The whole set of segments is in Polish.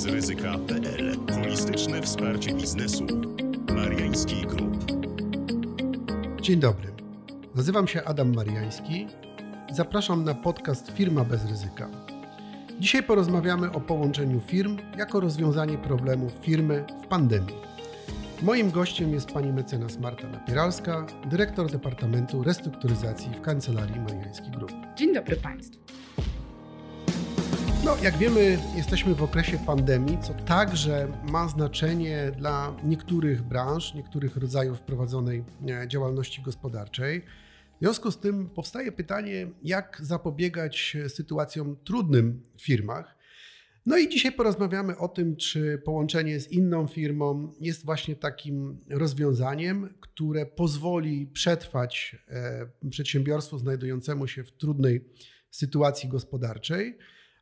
bezryzyka.pl Holistyczne wsparcie biznesu. Mariański Group. Dzień dobry. Nazywam się Adam Mariański i zapraszam na podcast Firma bez ryzyka. Dzisiaj porozmawiamy o połączeniu firm jako rozwiązanie problemów firmy w pandemii. Moim gościem jest pani mecenas Marta Napieralska, dyrektor Departamentu Restrukturyzacji w Kancelarii Mariański Group. Dzień dobry Państwu. No, jak wiemy, jesteśmy w okresie pandemii, co także ma znaczenie dla niektórych branż, niektórych rodzajów prowadzonej e, działalności gospodarczej. W związku z tym powstaje pytanie, jak zapobiegać sytuacjom trudnym w firmach. No i dzisiaj porozmawiamy o tym, czy połączenie z inną firmą jest właśnie takim rozwiązaniem, które pozwoli przetrwać e, przedsiębiorstwu znajdującemu się w trudnej sytuacji gospodarczej.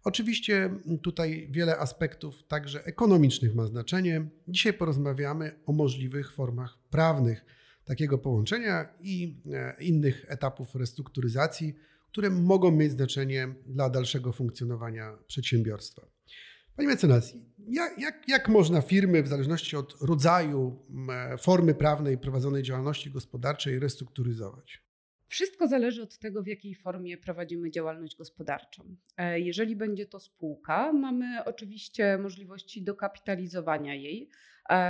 Oczywiście tutaj wiele aspektów, także ekonomicznych, ma znaczenie. Dzisiaj porozmawiamy o możliwych formach prawnych takiego połączenia i e, innych etapów restrukturyzacji, które mogą mieć znaczenie dla dalszego funkcjonowania przedsiębiorstwa. Panie mecenas, jak, jak, jak można firmy, w zależności od rodzaju, e, formy prawnej prowadzonej działalności gospodarczej, restrukturyzować? Wszystko zależy od tego, w jakiej formie prowadzimy działalność gospodarczą. E, jeżeli będzie to spółka, mamy oczywiście możliwości dokapitalizowania jej,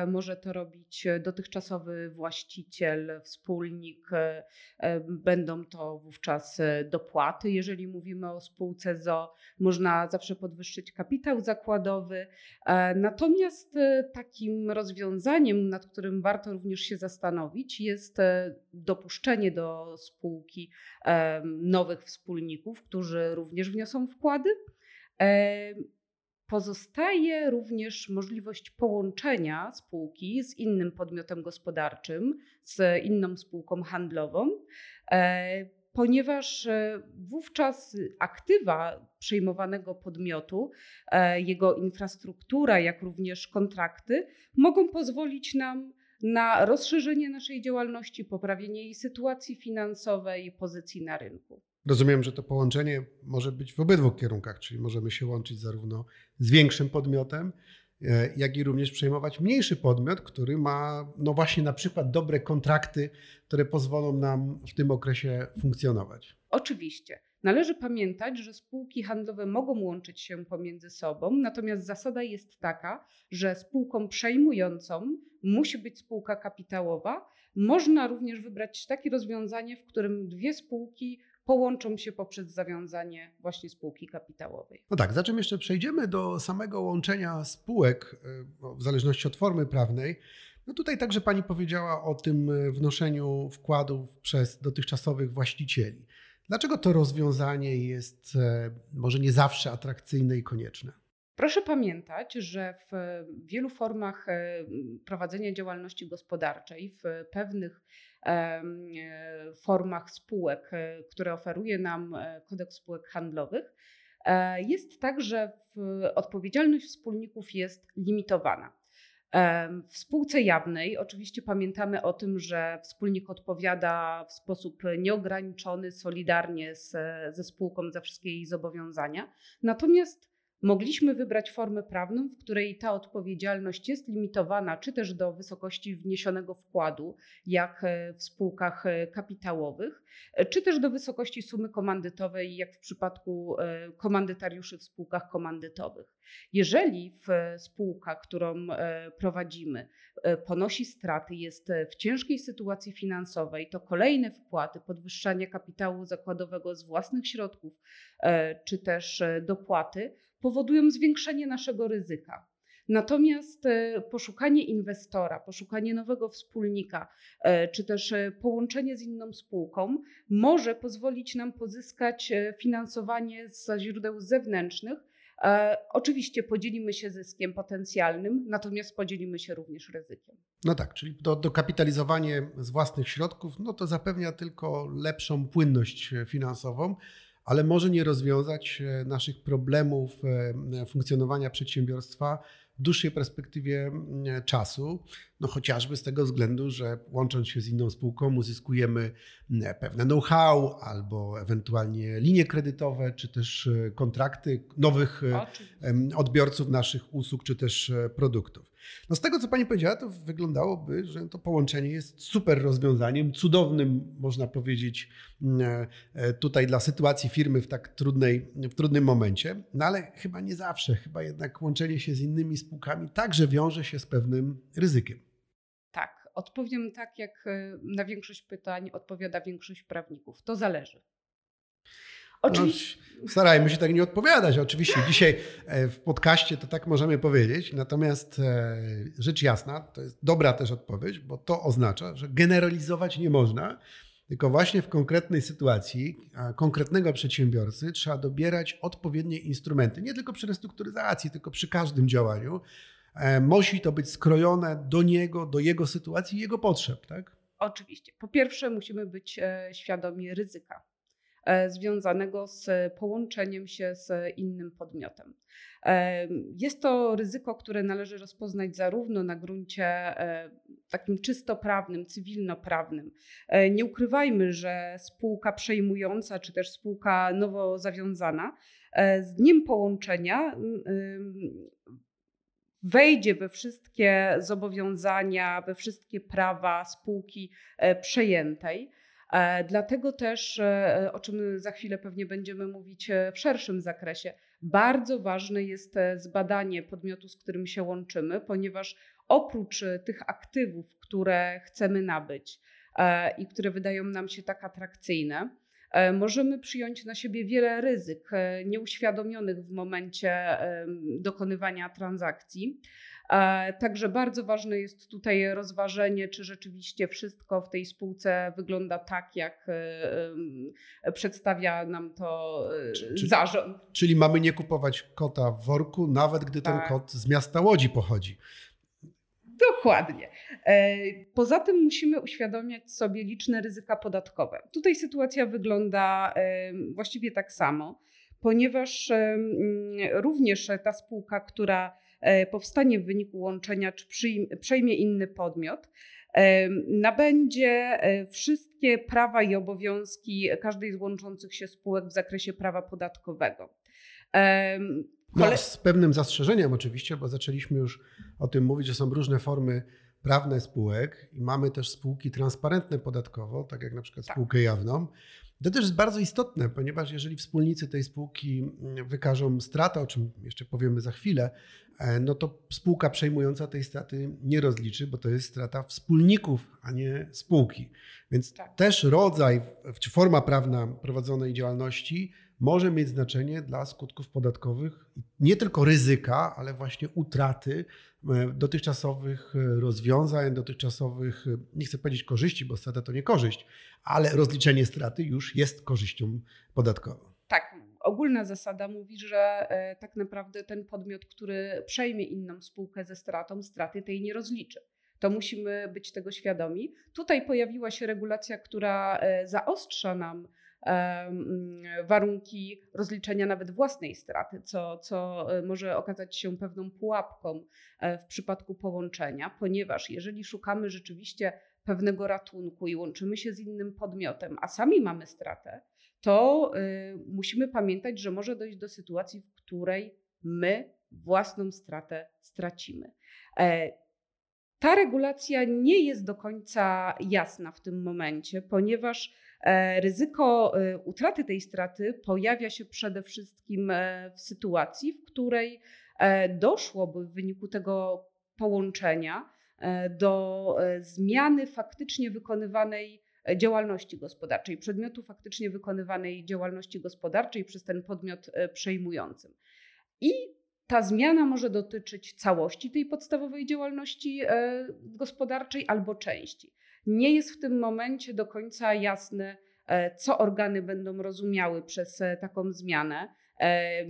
może to robić dotychczasowy właściciel, wspólnik, e, e, będą to wówczas dopłaty. Jeżeli mówimy o spółce ZO, można zawsze podwyższyć kapitał zakładowy. Natomiast takim rozwiązaniem, nad którym warto również się zastanowić, jest dopuszczenie do spółki nowych wspólników, którzy również wniosą wkłady. Pozostaje również możliwość połączenia spółki z innym podmiotem gospodarczym, z inną spółką handlową, e, ponieważ e, wówczas aktywa przejmowanego podmiotu, e, jego infrastruktura, jak również kontrakty mogą pozwolić nam na rozszerzenie naszej działalności, poprawienie jej sytuacji finansowej, pozycji na rynku. Rozumiem, że to połączenie może być w obydwu kierunkach, czyli możemy się łączyć zarówno z większym podmiotem, e, jak i również przejmować mniejszy podmiot, który ma, no właśnie, na przykład dobre kontrakty, które pozwolą nam w tym okresie funkcjonować. Oczywiście. Należy pamiętać, że spółki handlowe mogą łączyć się pomiędzy sobą, natomiast zasada jest taka, że spółką przejmującą musi być spółka kapitałowa. Można również wybrać takie rozwiązanie, w którym dwie spółki połączą się poprzez zawiązanie właśnie spółki kapitałowej. No tak, zatem jeszcze przejdziemy do samego łączenia spółek e, w zależności od formy prawnej. No tutaj także Pani powiedziała o tym e, wnoszeniu wkładów przez dotychczasowych właścicieli. Dlaczego to rozwiązanie jest e, może nie zawsze atrakcyjne i konieczne? Proszę pamiętać, że w wielu formach prowadzenia działalności gospodarczej, w pewnych formach spółek, e, które oferuje nam e, kodeks spółek handlowych, jest tak, że odpowiedzialność wspólników jest limitowana. W spółce jawnej oczywiście pamiętamy o tym, że wspólnik odpowiada w sposób nieograniczony, solidarnie z, ze spółką za wszystkie jej zobowiązania. Natomiast Mogliśmy wybrać formę prawną, w której ta odpowiedzialność jest limitowana, czy też do wysokości wniesionego wkładu, jak e, w spółkach e, kapitałowych, e, czy też do wysokości sumy komandytowej, jak w przypadku komandytariuszy w spółkach komandytowych. Jeżeli w spółka, którą prowadzimy, ponosi straty, jest w ciężkiej sytuacji finansowej, to kolejne wkłady, podwyższanie kapitału zakładowego z własnych środków, czy też dopłaty, powodują zwiększenie naszego ryzyka. Natomiast e, poszukanie inwestora, poszukanie nowego wspólnika, e, czy też e, połączenie z inną spółką może pozwolić nam pozyskać finansowanie ze źródeł zewnętrznych. Oczywiście podzielimy się zyskiem potencjalnym, natomiast podzielimy się również ryzykiem. No tak, czyli do, dokapitalizowanie z własnych środków, no to zapewnia tylko lepszą płynność finansową ale może nie rozwiązać e, naszych problemów e, funkcjonowania przedsiębiorstwa w dłuższej perspektywie czasu, no chociażby z tego względu, że łącząc się z inną spółką uzyskujemy pewne know-how albo ewentualnie linie kredytowe, czy też e, kontrakty nowych odbiorców naszych usług, czy też produktów. No z tego, co Pani powiedziała, to wyglądałoby, że to połączenie jest super rozwiązaniem, cudownym, można powiedzieć, mm, tutaj dla sytuacji firmy w tak trudnej, w trudnym momencie, no ale chyba nie zawsze, chyba jednak łączenie się z innymi spółkami także wiąże się z pewnym ryzykiem. Tak, odpowiem tak, jak e, na większość pytań odpowiada większość prawników. To zależy. Oczywiście. No, starajmy się tak nie odpowiadać. Oczywiście dzisiaj e, w podcaście to tak możemy powiedzieć, natomiast e, rzecz jasna, to jest dobra też odpowiedź, bo to oznacza, że generalizować nie można, tylko właśnie w konkretnej sytuacji konkretnego przedsiębiorcy trzeba dobierać odpowiednie instrumenty, nie tylko przy restrukturyzacji, tylko przy każdym działaniu. E, musi to być skrojone do niego, do jego sytuacji, jego potrzeb, tak? Oczywiście. Po pierwsze, musimy być świadomi ryzyka związanego z połączeniem się z innym podmiotem. E, jest to ryzyko, które należy rozpoznać zarówno na gruncie e, takim czysto prawnym, cywilnoprawnym. Nie ukrywajmy, że spółka przejmująca czy też spółka nowo zawiązana z dniem połączenia wejdzie we wszystkie zobowiązania, we wszystkie prawa spółki przejętej. E, dlatego też, e, o czym za chwilę pewnie będziemy mówić e, w szerszym zakresie, bardzo ważne jest zbadanie podmiotu, z którym się łączymy, ponieważ oprócz tych aktywów, które chcemy nabyć i które wydają nam się tak atrakcyjne, możemy przyjąć na siebie wiele ryzyk nieuświadomionych w momencie dokonywania transakcji. Także bardzo ważne jest tutaj rozważenie, czy rzeczywiście wszystko w tej spółce wygląda tak, jak e, przedstawia nam to e, czyli, zarząd. Czyli mamy nie kupować kota w worku, nawet gdy tak. ten kot z miasta Łodzi pochodzi. Dokładnie. E, poza tym musimy uświadomić sobie liczne ryzyka podatkowe. Tutaj sytuacja wygląda właściwie tak samo, ponieważ również ta spółka, która E, powstanie w wyniku łączenia, czy przejmie inny podmiot, e, nabędzie e, wszystkie prawa i obowiązki każdej z łączących się spółek w zakresie prawa podatkowego. No, z pewnym zastrzeżeniem oczywiście, bo zaczęliśmy już o tym mówić, że są różne formy prawne spółek i mamy też spółki transparentne podatkowo, tak jak na przykład tak. spółkę jawną. To też jest bardzo istotne, ponieważ jeżeli wspólnicy tej spółki mm, wykażą stratę, o czym jeszcze powiemy za chwilę, e, no to spółka przejmująca tej straty nie rozliczy, bo to jest strata wspólników, a nie spółki. Więc tak. też rodzaj czy forma prawna prowadzonej działalności może mieć znaczenie dla skutków podatkowych, nie tylko ryzyka, ale właśnie utraty e, dotychczasowych e, rozwiązań, dotychczasowych, e, nie chcę powiedzieć korzyści, bo strata to nie korzyść, ale rozliczenie straty już jest korzyścią podatkową. Tak, ogólna zasada mówi, że tak naprawdę ten podmiot, który przejmie inną spółkę ze stratą, straty tej nie rozliczy. To musimy być tego świadomi. Tutaj pojawiła się regulacja, która zaostrza nam warunki rozliczenia nawet własnej straty, co, co e, może okazać się pewną pułapką e, w przypadku połączenia, ponieważ jeżeli szukamy rzeczywiście pewnego ratunku i łączymy się z innym podmiotem, a sami mamy stratę, to e, musimy pamiętać, że może dojść do sytuacji, w której my własną stratę stracimy. Ta regulacja nie jest do końca jasna w tym momencie, ponieważ E, ryzyko e, utraty tej straty pojawia się przede wszystkim e, w sytuacji, w której doszłoby w wyniku tego połączenia do zmiany faktycznie wykonywanej działalności gospodarczej, przedmiotu faktycznie wykonywanej działalności gospodarczej przez ten podmiot przejmujący. I ta zmiana może dotyczyć całości tej podstawowej działalności gospodarczej albo części nie jest w tym momencie do końca jasne, e, co organy będą rozumiały przez e, taką zmianę. E,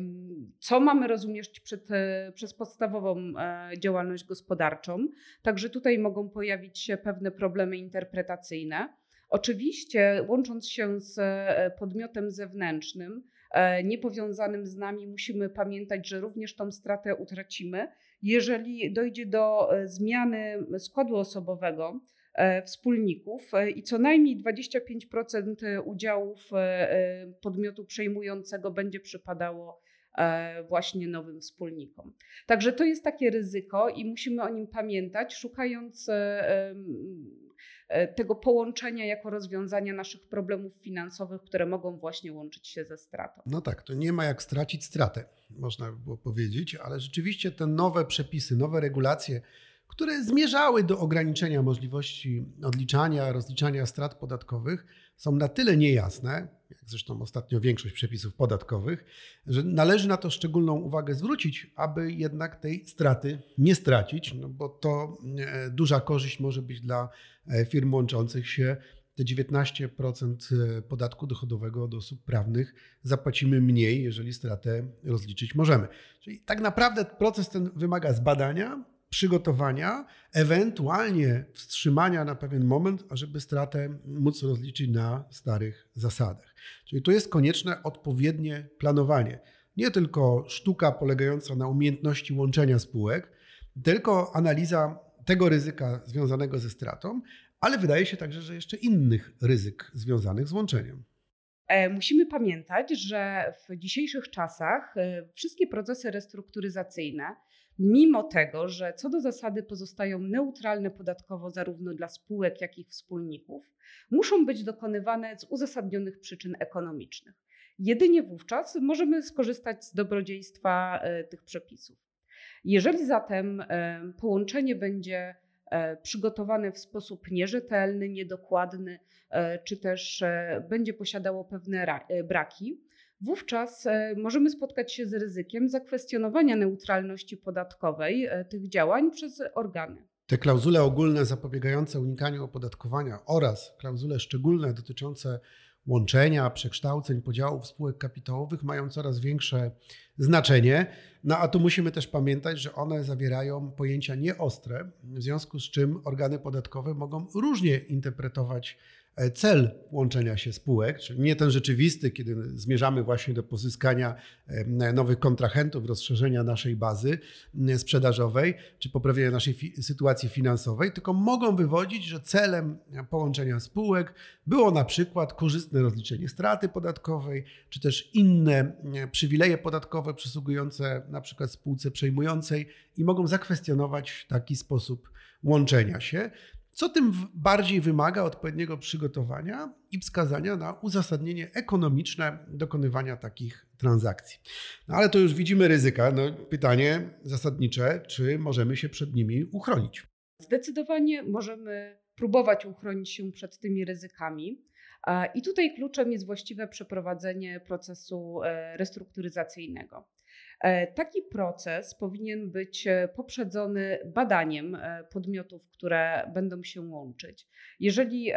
co mamy rozumieć przed, przez podstawową działalność gospodarczą? Także tutaj mogą pojawić się pewne problemy interpretacyjne. Oczywiście, łącząc się z podmiotem zewnętrznym, niepowiązanym z nami, musimy pamiętać, że również tą stratę utracimy. Jeżeli dojdzie do zmiany składu osobowego, wspólników i co najmniej 25% udziałów podmiotu przejmującego będzie przypadało E, właśnie nowym wspólnikom. Także to jest takie ryzyko i musimy o nim pamiętać, szukając e, e, tego połączenia jako rozwiązania naszych problemów finansowych, które mogą właśnie łączyć się ze stratą. No tak, to nie ma jak stracić stratę, można by było powiedzieć, ale rzeczywiście te nowe przepisy, nowe regulacje, które zmierzały do ograniczenia możliwości odliczania, rozliczania strat podatkowych, są na tyle niejasne, jak zresztą ostatnio większość przepisów podatkowych, że należy na to szczególną uwagę zwrócić, aby jednak tej straty nie stracić, no bo to e, duża korzyść może być dla e, firm łączących się. Te 19% e, podatku dochodowego od osób prawnych zapłacimy mniej, jeżeli stratę rozliczyć możemy. Czyli tak naprawdę proces ten wymaga zbadania, przygotowania, ewentualnie wstrzymania na pewien moment, ażeby stratę móc rozliczyć na starych zasadach. Czyli tu jest konieczne odpowiednie planowanie. Nie tylko sztuka polegająca na umiejętności łączenia spółek, tylko analiza tego ryzyka związanego ze stratą, ale wydaje się także, że jeszcze innych ryzyk związanych z łączeniem. E, musimy pamiętać, że w dzisiejszych czasach e, wszystkie procesy restrukturyzacyjne mimo tego, że co do zasady pozostają neutralne podatkowo zarówno dla spółek, jak i wspólników, muszą być dokonywane z uzasadnionych przyczyn ekonomicznych. Jedynie wówczas możemy skorzystać z dobrodziejstwa e, tych przepisów. Jeżeli zatem e, połączenie będzie e, przygotowane w sposób nierzetelny, niedokładny, czy też będzie posiadało pewne braki, wówczas e, możemy spotkać się z ryzykiem zakwestionowania neutralności podatkowej e, tych działań przez organy. Te klauzule ogólne zapobiegające unikaniu opodatkowania oraz klauzule szczególne dotyczące łączenia, przekształceń, podziałów spółek kapitałowych mają coraz większe znaczenie. No a tu musimy też pamiętać, że one zawierają pojęcia nieostre, w związku z czym organy podatkowe mogą różnie interpretować cel łączenia się spółek, czyli nie ten rzeczywisty, kiedy zmierzamy właśnie do pozyskania e, nowych kontrahentów, rozszerzenia naszej bazy sprzedażowej, czy poprawienia naszej fi sytuacji finansowej, tylko mogą wywodzić, że celem połączenia spółek było na przykład korzystne rozliczenie straty podatkowej, czy też inne przywileje podatkowe przysługujące na przykład spółce przejmującej i mogą zakwestionować taki sposób łączenia się co tym bardziej wymaga odpowiedniego przygotowania i wskazania na uzasadnienie ekonomiczne dokonywania takich transakcji. No ale to już widzimy ryzyka. No, pytanie zasadnicze, czy możemy się przed nimi uchronić? Zdecydowanie możemy próbować uchronić się przed tymi ryzykami. I tutaj kluczem jest właściwe przeprowadzenie procesu e, restrukturyzacyjnego. E, taki proces powinien być e, poprzedzony badaniem e, podmiotów, które będą się łączyć. Jeżeli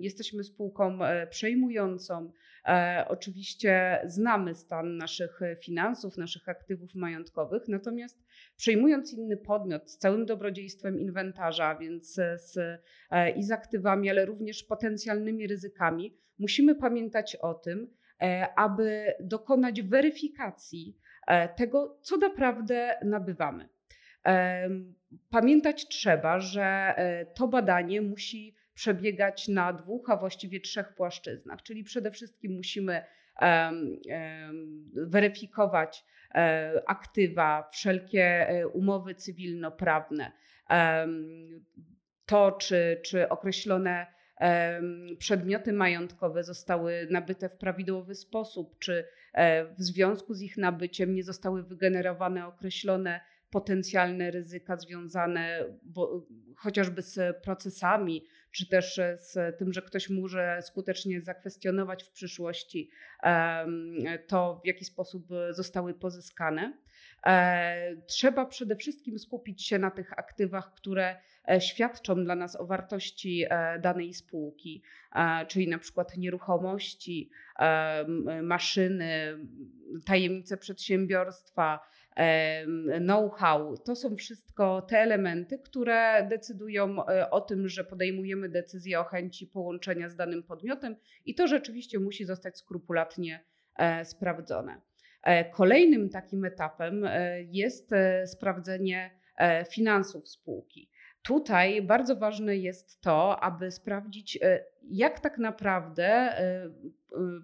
jesteśmy spółką przejmującą, oczywiście znamy stan naszych finansów, naszych aktywów majątkowych, natomiast przejmując inny podmiot z całym dobrodziejstwem inwentarza, więc z, i z aktywami, ale również potencjalnymi ryzykami, musimy pamiętać o tym, aby dokonać weryfikacji tego, co naprawdę nabywamy. Pamiętać trzeba, że e, to badanie musi przebiegać na dwóch, a właściwie trzech płaszczyznach, czyli przede wszystkim musimy weryfikować e, aktywa, wszelkie umowy cywilnoprawne, to czy, czy określone przedmioty majątkowe zostały nabyte w prawidłowy sposób, czy e, w związku z ich nabyciem nie zostały wygenerowane określone potencjalne ryzyka związane bo, chociażby z procesami, czy też z tym, że ktoś może skutecznie zakwestionować w przyszłości to, w jaki sposób zostały pozyskane. E, trzeba przede wszystkim skupić się na tych aktywach, które e, świadczą dla nas o wartości e, danej spółki, czyli na przykład nieruchomości, maszyny, tajemnice przedsiębiorstwa, know-how. To są wszystko te elementy, które decydują o tym, że podejmujemy decyzję o chęci połączenia z danym podmiotem i to rzeczywiście musi zostać skrupulatnie sprawdzone. Kolejnym takim etapem jest sprawdzenie finansów spółki. Tutaj bardzo ważne jest to, aby sprawdzić, jak tak naprawdę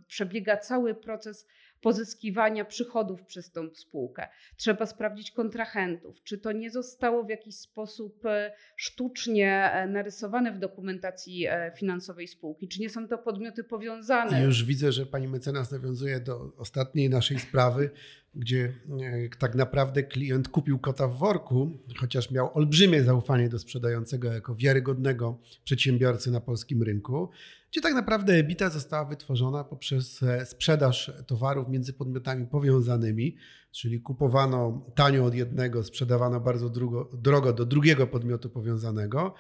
przebiega cały proces pozyskiwania przychodów przez tą spółkę. Trzeba sprawdzić kontrahentów, czy to nie zostało w jakiś sposób e, sztucznie e, narysowane w dokumentacji e, finansowej spółki, czy nie są to podmioty powiązane. Już widzę, że pani mecenas nawiązuje do ostatniej naszej sprawy, gdzie tak naprawdę klient kupił kota w worku, chociaż miał olbrzymie zaufanie do sprzedającego jako wiarygodnego przedsiębiorcy na polskim rynku gdzie tak naprawdę EBITA została wytworzona poprzez e, sprzedaż towarów między podmiotami powiązanymi, czyli kupowano tanio od jednego, sprzedawano bardzo drogo, drogo do drugiego podmiotu powiązanego,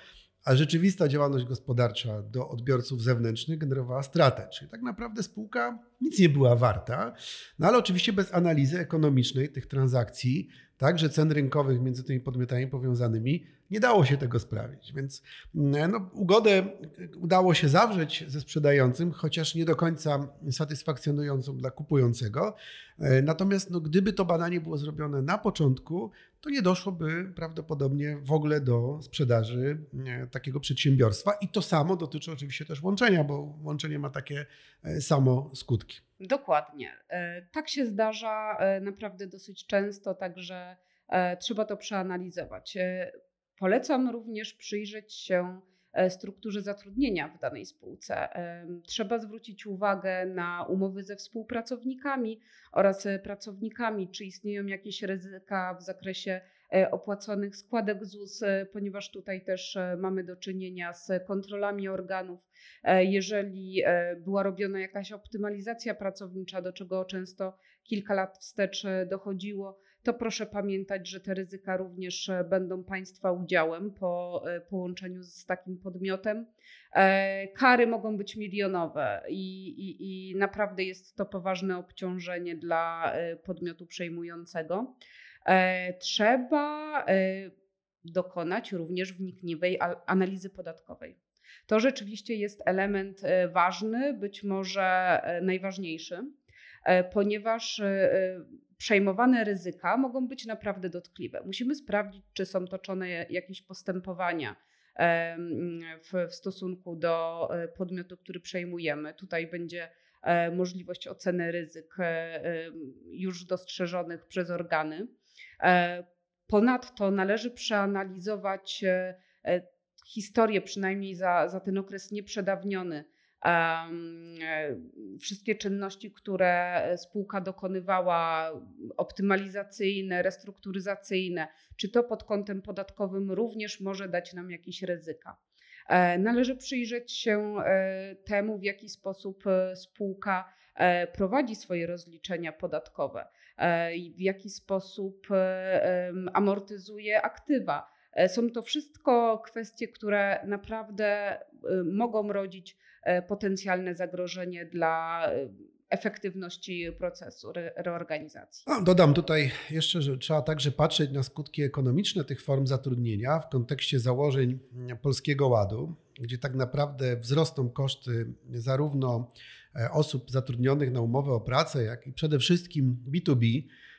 a rzeczywista działalność gospodarcza do odbiorców zewnętrznych generowała stratę. Czyli tak naprawdę spółka nic nie była warta, no ale oczywiście bez analizy ekonomicznej tych transakcji, także cen rynkowych między tymi podmiotami powiązanymi, nie dało się tego sprawić. Więc mm, no, ugodę udało się zawrzeć ze sprzedającym, chociaż nie do końca satysfakcjonującą dla kupującego. E, natomiast no, gdyby to badanie było zrobione na początku, to nie doszłoby prawdopodobnie w ogóle do sprzedaży e, takiego przedsiębiorstwa. I to samo dotyczy oczywiście też łączenia, bo łączenie ma takie e, samo skutki. Dokładnie. Tak się zdarza naprawdę dosyć często, także trzeba to przeanalizować. Polecam również przyjrzeć się e, strukturze zatrudnienia w danej spółce. Trzeba zwrócić uwagę na umowy ze współpracownikami oraz e, pracownikami, czy istnieją jakieś ryzyka w zakresie e, opłaconych składek ZUS, ponieważ tutaj też mamy do czynienia z kontrolami organów. Jeżeli była robiona jakaś optymalizacja pracownicza, do czego często kilka lat wstecz dochodziło, to proszę pamiętać, że te ryzyka również e, będą Państwa udziałem po e, połączeniu z takim podmiotem. E, kary mogą być milionowe i, i, i naprawdę jest to poważne obciążenie dla podmiotu przejmującego. Trzeba dokonać również wnikliwej analizy podatkowej. To rzeczywiście jest element ważny, być może najważniejszy, ponieważ przejmowane ryzyka mogą być naprawdę dotkliwe. Musimy sprawdzić, czy są toczone jakieś postępowania w, w stosunku do e, podmiotu, który przejmujemy. Tutaj będzie e, możliwość oceny ryzyk e, już dostrzeżonych przez organy. Ponadto należy przeanalizować historię, przynajmniej za, za ten okres nieprzedawniony, E, wszystkie czynności, które spółka dokonywała, optymalizacyjne, restrukturyzacyjne, czy to pod kątem podatkowym również może dać nam jakieś ryzyka. E, należy przyjrzeć się e, temu, w jaki sposób spółka prowadzi swoje rozliczenia podatkowe, w jaki sposób amortyzuje aktywa. Są to wszystko kwestie, które naprawdę mogą rodzić E, potencjalne zagrożenie dla e, efektywności procesu reorganizacji. No, dodam tutaj jeszcze, że trzeba także patrzeć na skutki ekonomiczne tych form zatrudnienia w kontekście założeń Polskiego Ładu, gdzie tak naprawdę wzrosną koszty zarówno e, osób zatrudnionych na umowę o pracę, jak i przede wszystkim B2B E,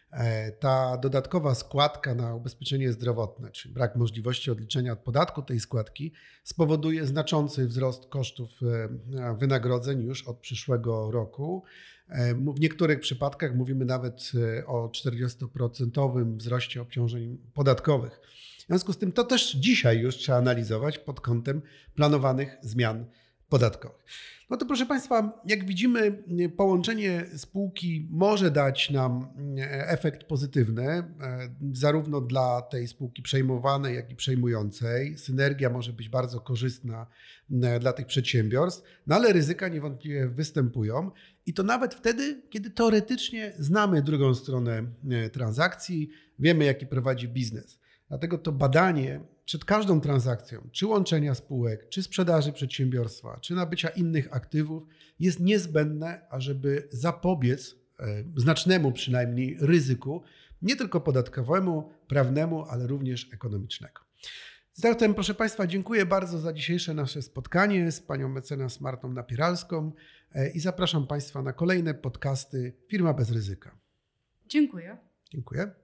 ta dodatkowa składka na ubezpieczenie zdrowotne, czyli brak możliwości odliczenia od podatku tej składki, spowoduje znaczący wzrost kosztów e, wynagrodzeń już od przyszłego roku. E, w niektórych przypadkach mówimy nawet o 40% wzroście obciążeń podatkowych. W związku z tym to też dzisiaj już trzeba analizować pod kątem planowanych zmian podatkowych. No to proszę Państwa, jak widzimy, połączenie spółki może dać nam e, efekt pozytywny, e, zarówno dla tej spółki przejmowanej, jak i przejmującej. Synergia może być bardzo korzystna e, dla tych przedsiębiorstw, no ale ryzyka niewątpliwie występują i to nawet wtedy, kiedy teoretycznie znamy drugą stronę transakcji, wiemy, jaki prowadzi biznes. Dlatego to badanie przed każdą transakcją, czy łączenia spółek, czy sprzedaży przedsiębiorstwa, czy nabycia innych aktywów, jest niezbędne, ażeby zapobiec e, znacznemu przynajmniej ryzyku, nie tylko podatkowemu, prawnemu, ale również ekonomicznego. Zatem, proszę Państwa, dziękuję bardzo za dzisiejsze nasze spotkanie z panią mecenas Martą Napieralską e, i zapraszam Państwa na kolejne podcasty Firma bez ryzyka. Dziękuję. Dziękuję.